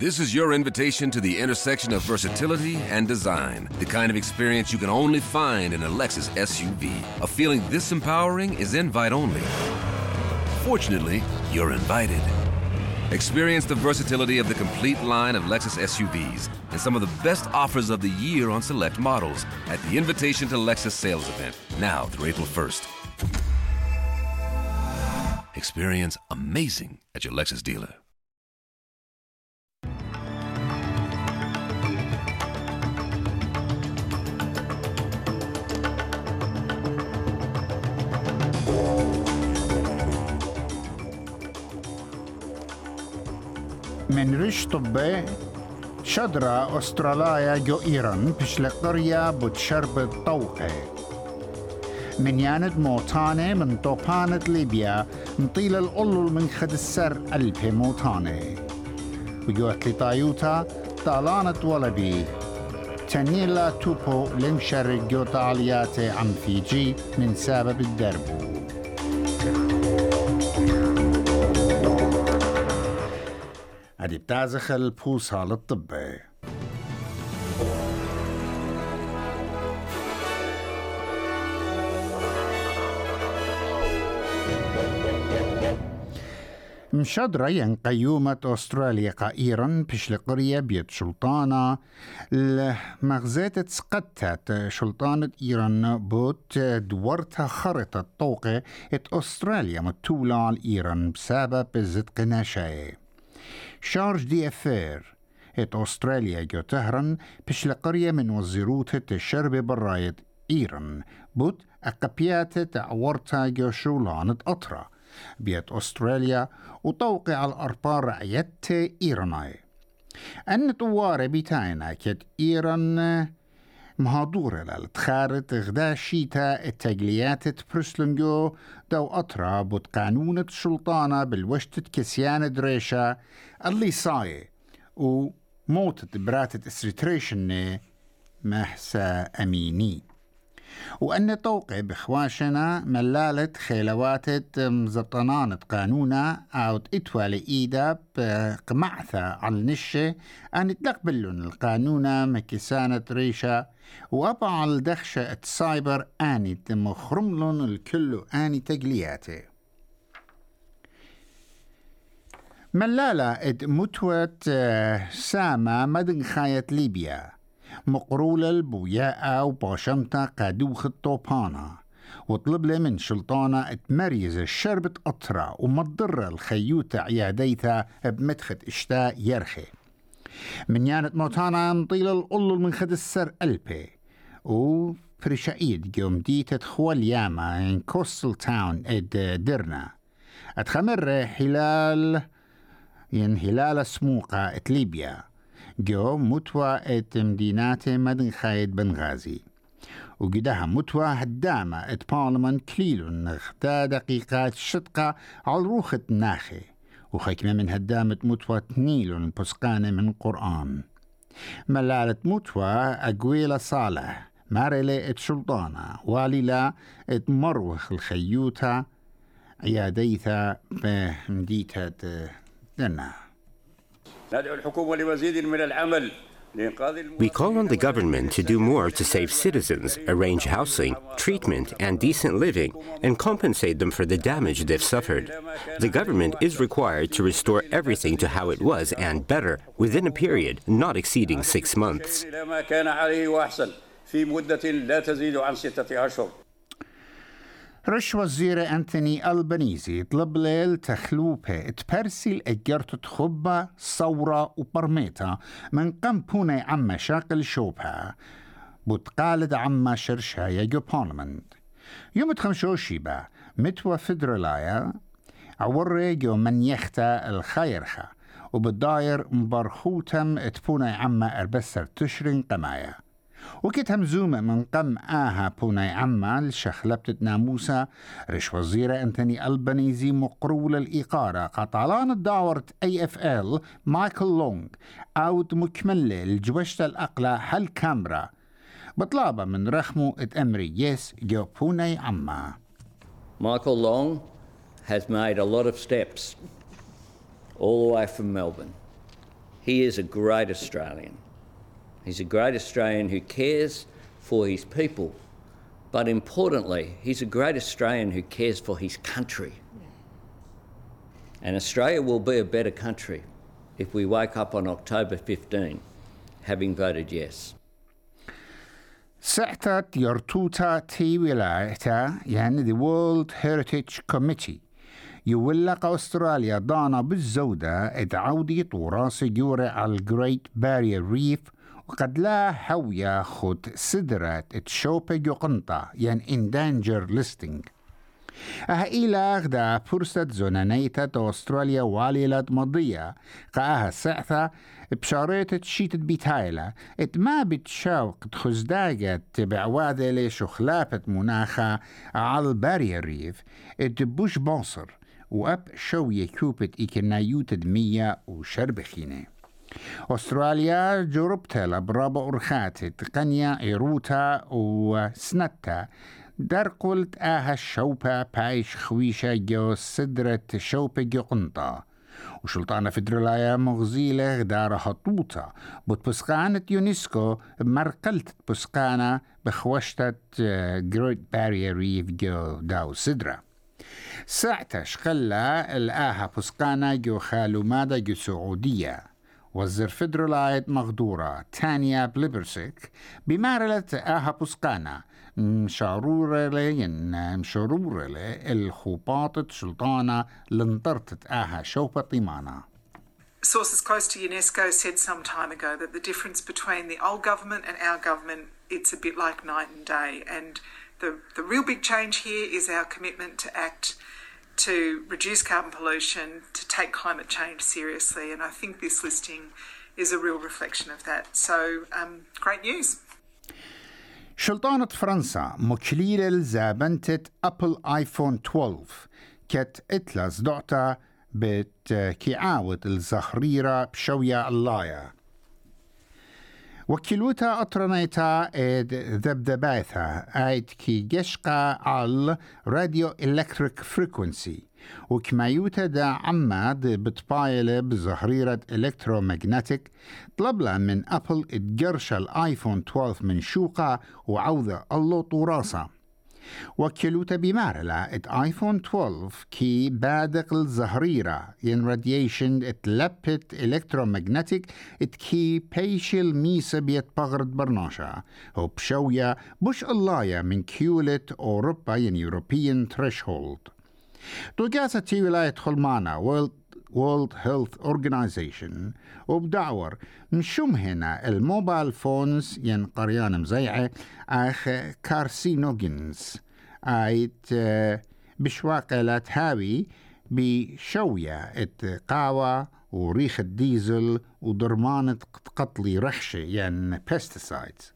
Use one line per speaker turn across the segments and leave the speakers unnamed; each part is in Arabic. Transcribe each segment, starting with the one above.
This is your invitation to the intersection of versatility and design. The kind of experience you can only find in a Lexus SUV. A feeling this empowering is invite only. Fortunately, you're invited. Experience the versatility of the complete line of Lexus SUVs and some of the best offers of the year on select models at the Invitation to Lexus sales event, now through April 1st. Experience amazing at your Lexus dealer.
من ريش طبي شدرة أستراليا جو إيران بشل قرية بتشرب الطوقة من ياند موتانة من طوبانة ليبيا مطيل الأولو من خد السر ألبي موتانة. وجوت لطايوتا طالانة ولبي تنيلا توبو لمشر جو طالياتي عم فيجي من سبب الدربو. هذه بتعزخ البوصة للطبي مشاد ريان قيومة أستراليا قائرا بش لقرية بيت شلطانة المغزات سقطت شلطانة إيران بوت دورتها خرطة طوقة إت أستراليا متولة على إيران بسبب زدق ناشاي شارج دي أفير ات أستراليا جو تهرن بش لقرية من وزيروت الشرب براية إيران. بوت أقبيات تعورتا جو شولانة أطرا. بيت أستراليا وتوقع الأربار رعيت إيراناي. أن طوارة بيتاينا كت إيران مهادورة للتخارت غدا شيتا التقليات برسلنجو دو أطرا بود قانون السلطانة بالوشتة كسيان دريشة اللي صاي وموتت براتة اسريتريشن محسا أميني وأن توقع بخواشنا ملالة خيلوات مزبطنانة قانونا أو إتوى لإيدا بقمعثة على النشة أن تقبلون القانونا مكسانة ريشة وأبع الدخشة السايبر آني تمخرملون الكل آني تقلياته ملالة إد متوت سامة مدن خاية ليبيا. مقرولة البوياء وباشمتا قادوخ الطوبانة وطلب لي من شلطانة تمريز الشربة أطرة ومضر الخيوتة عياديتها بمدخت إشتاء يرخي. من يانت موتانا مطيل الأول من خد السر ألبي. و فرشايد جوم ديتت خوال ياما إن كوستل تاون إد درنا أتخمر حلال ين هلال سموقة إت ليبيا. جو متوى إت مدينات مدن خايد بنغازي. وقدها متوى هدامة إت بارلمان كليلون نغتا دقيقات شدقة على روخة ناخي. وخكمة من هدامة متوى تنيلون بسقانة من قرآن. ملالة متوى أقويلة صالح مارلي ات شلطانة واليلا ات مروخ الخيوتا عياديتا بمديتة دنا.
ندعو الحكومة لمزيد من العمل
We call on the government to do more to save citizens, arrange housing, treatment, and decent living, and compensate them for the damage they've suffered. The government is required to restore everything to how it was and better within a period not exceeding six months.
رش وزير أنتوني ألبانيزي طلب ليل تخلوبة تبرسل أجرت تخبة صورة وبرميتا من قم بوني عم مشاكل شوبها بتقالد عما شرشايا جو بارلمنت. يوم تخمشو شيبا متوى فدرالايا عوري جو من يختا الخيرخة وبالداير مبرخوتم تبوني عما أربسر تشرين قمايا. وكت همزومة من قم آها بوني عما لشخلبتة ناموسا رش وزيرة أنتوني ألبانيزي مقرول الإقارة. قطالان الدعورة أي اف ال مايكل لونغ. أوت مكملة الجوشة الأقلة هل كاميرا بطلابة من رخمو اتأمري يس جو بوني عما.
Michael Long has made a lot of steps all the way from Melbourne. He is a great Australian. He's a great Australian who cares for his people, but importantly, he's a great Australian who cares for his country. And Australia will be a better country if we wake up on October 15 having voted yes.
سعتت يرتوتا تي ولايتا يعني the World Heritage Committee يولق أستراليا دانا بالزودة ادعودي طوراسي جوري على الجريت بارير ريف وقد لا هويا خد سدرت تشوبة جوقنطة يعني endanger listing. آه إلى غدا فرصة زونانيتا أستراليا واليلة مضية. قاها سعثة بشاريت شيت بيتايلا إت ما بتشاوق تخزداجة تبع واذلة شخلافة مناخة على البارير ريف. إت بوش باصر وأب شوية كوبت إيكنايوت دمية وشربخينة. أستراليا جربتها برابع أرخات تقنيا إيروتا وسنتا. در قلت آها الشوبة بايش خويشة جو سدرة شوبة جو قنطة. وشلطانة فدرالية مغزيلة دار هطوطة. بوت بسقانة يونسكو مرقلت بسقانة بخوشتة جريت بارير ريف جو داو سدرة. ساعتها شخلا الآها بسقانة جو خالو مادا جو سعودية. وزير فدرالايت مغدورة تانيا بليبرسيك بمارلة آها بسقانة مشارورة لين مشارورة الخوباطة سلطانة لنطرتت آها شوبة طيمانة
Sources close to UNESCO said some time ago that the difference between the old government and our government, it's a bit like night and day. And the, the real big change here is our commitment to act to reduce carbon pollution, to take climate change seriously. And I think this listing is a real reflection of that. So, um, great news.
شلطانة فرنسا مكليلة الزابنتة أبل آيفون 12 كت إتلس دعتا بت كيعاوة الزخريرة بشوية اللايا وكيلوتا أطرنيتا إد ذبذباثا آيد كي جشقا على راديو إلكتريك فريكونسي. وكمايوتا دا عماد بتبايلة بزهريرة إلكترومagnetic طلب لها من أبل إتجرش الآيفون 12 من شوقة وعوذة الله طوراسة وكلوتا بمارلا إت آيفون 12 كي بادق الزهريرة. ين راديشن إت لبت الكترومagnetic إت كي بيشل ميسا بيت بغرد برناشا. هو بشوية بش اللايا من كيولت أوروبا ين يوروبيان تريشهولد توجاسة تي ولاية خلمانا وورلد World Health Organization وبدعور مشوم هنا الموبايل فونز ين قريان مزيعة أخ كارسينوجينز آيت بشواقة لا تهاوي بشوية. إت وريخ الديزل ودرمانة قتلي رخشة يعني بيستيسايدز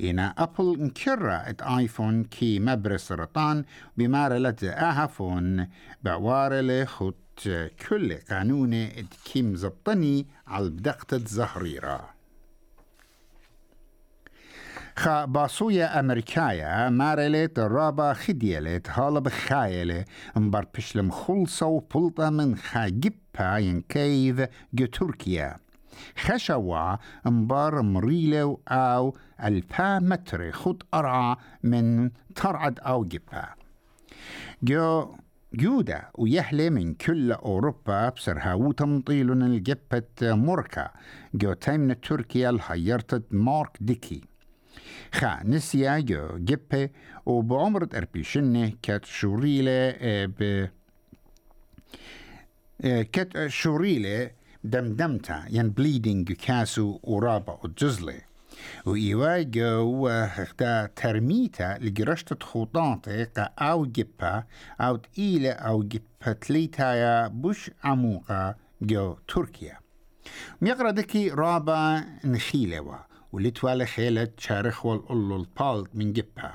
إنا أبل انكرة إت آيفون كي مبر سرطان بمارلة آهفون بعوارة خط كل قانون كيم زبطني على بدقة زهريرة خا باسويا أمريكايا مارلت رابا خديلت هالا بخايلة مبار بشلم خلصة وبلطة من خاجبها ينكيف جو تركيا خشوا مبار مريلة أو ألفا متر خط أرعى من ترعد أو جبها جو جودة ويحلى من كل أوروبا بسرها تمطيل الجبة موركا. جو تيمن تركيا الحيرتت مارك ديكي. خا نسيا جو جبة وبعمر أربيشنة كات شوريلة ب كات شوريلة دمدمتا ين بليدنج كاسو ورابا وجزلي وإيواجو اختا ترميتا لجرشت خطاطي قا أو جبا أو تقيلة أو جبا تليتايا بوش عموقا جو تركيا ميقرا دكي رابا نخيلوا ولتوالا خيلة شارخ والقلو البالت من جبا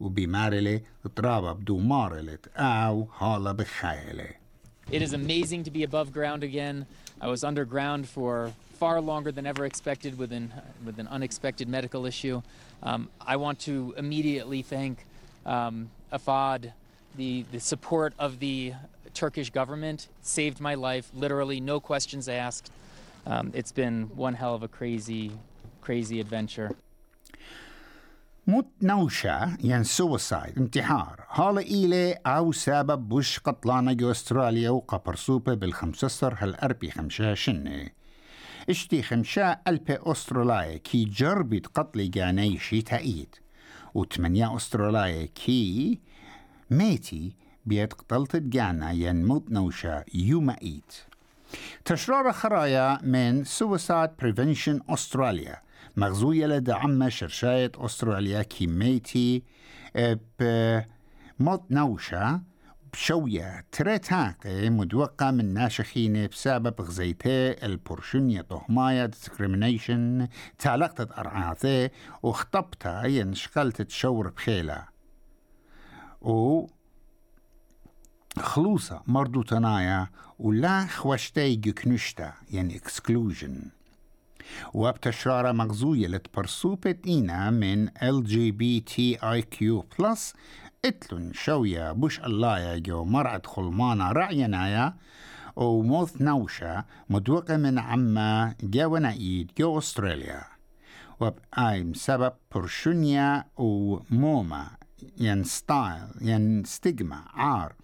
وبمارلي ترابا بدو مارلت أو هالا بخايلة
It is amazing to be above ground again. I was underground for far longer than ever expected with an, with an unexpected medical issue. Um, I want to immediately thank um, AFAD, the, the support of the Turkish government saved my life, literally, no questions asked. um, it's been one hell of a crazy, crazy adventure.
موت نوشة ين سوسايد انتحار هالا إيلي أو سبب بوش قطلانة جو أستراليا وقبرسوبة بالخمسة هالأربي خمشة شنة اشتي خمشة ألبي أستراليا كي جربت قتل جاني شي تأيد وثمانية أستراليا كي ميتي بيت قتلت جانا ين موت نوشة يوم إيد. تشرار خرايا من Suicide Prevention Australia. مغزوية لدعم شرشاية أستراليا كيميتي بموت نوشة بشوية. تريتاقي مدوقة من ناشخين بسبب غزيتي البرشنية طهماية discrimination تعلقت أرعاثي وخطبتها ينشغلت تشور بخيلة. و خلوصة مردو تنايا ولا خوشتي جكنشتا يعني exclusion. وبتشرارة مغزوية لتبرسوبة إينا من LGBTIQ اتلن شوية بوش الله جو مرعد خلمانا رعينايا وموث نوشة مدوقة من عما جاونا إيد جو أستراليا. وبآيم سبب برشونيا وموما ين ستايل ين ستيغما عار.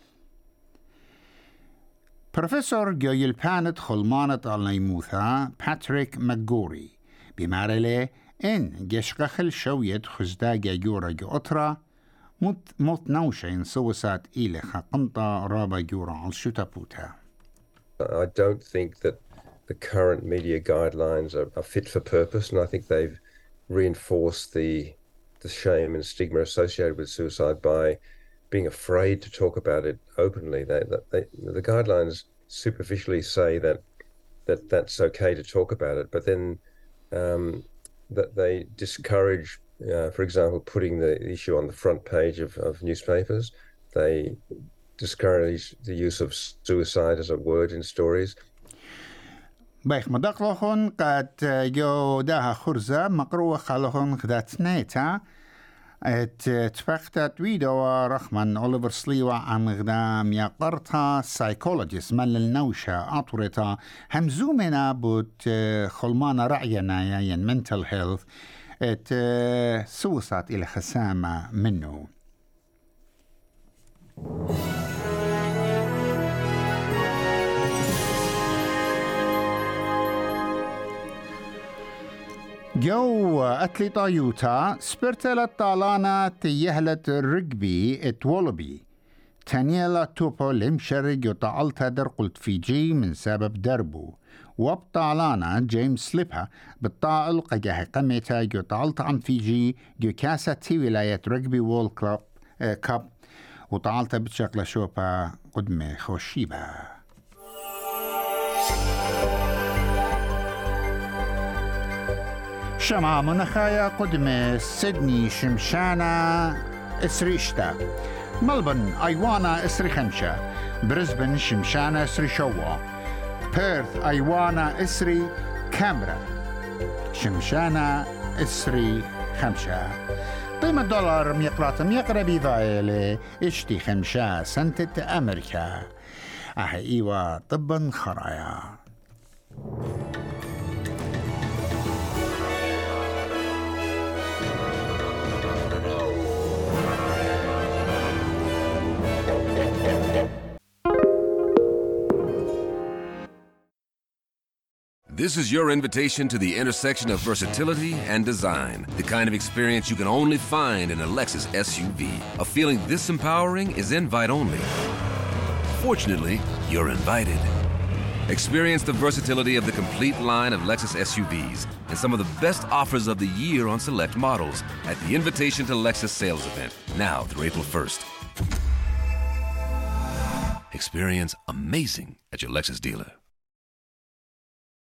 بروفيسور جويل بانت خلمانة النيموثا باتريك ماجوري بمارلي إن جشقخل شوية خزدا جاجورا جوترا موت
I don't think that the current media guidelines are, are fit for purpose, and I think they've reinforced the the shame and stigma associated with suicide by being afraid to talk about it openly. They, they, the guidelines superficially say that that that's okay to talk about it, but then um, that they discourage uh, for example, putting the issue on the front page of, of newspapers. They discourage the use of suicide as a word in stories.
Baik madak lohon kat uh, yo khurza makruwa khalohon khdat neta et uh, tfaqtat widowa rahman oliver sliwa an gda miaqarta psychologist mal nawsha aturita hamzumena but uh, kholmana ra'yana yan mental health ات سوسات إلى خسامة منه. جو أتليتا يوتا سبرتلا طالانا تيهلت الرقبي اتولبي. تانيلا توبو لمشرق يطعلتا در قلت فيجي من سبب دربو. وبطالانا جيمس سليبها بالطائل قجاه قميتا يطعلت عن فيجي جو كاسة تي ولاية رقبي وول كلاب آه كاب. وطعلتا بتشكل شوبا قدمي خوشيبا شمع منخايا قدمة سيدني شمشانا إسريشتا. ملبن أيوانا اسري خمشة بريسبن شمشانا اسري شوا بيرث ايوانا اسري كاميرا شمشانا اسري خمشة قيمة دولار ميقرات ميقرا بيضايلة اشتي خمشة سنتة أمريكا آه ايوا طبا خرايا
This is your invitation to the intersection of versatility and design. The kind of experience you can only find in a Lexus SUV. A feeling this empowering is invite only. Fortunately, you're invited. Experience the versatility of the complete line of Lexus SUVs and some of the best offers of the year on select models at the Invitation to Lexus sales event, now through April 1st. Experience amazing at your Lexus dealer.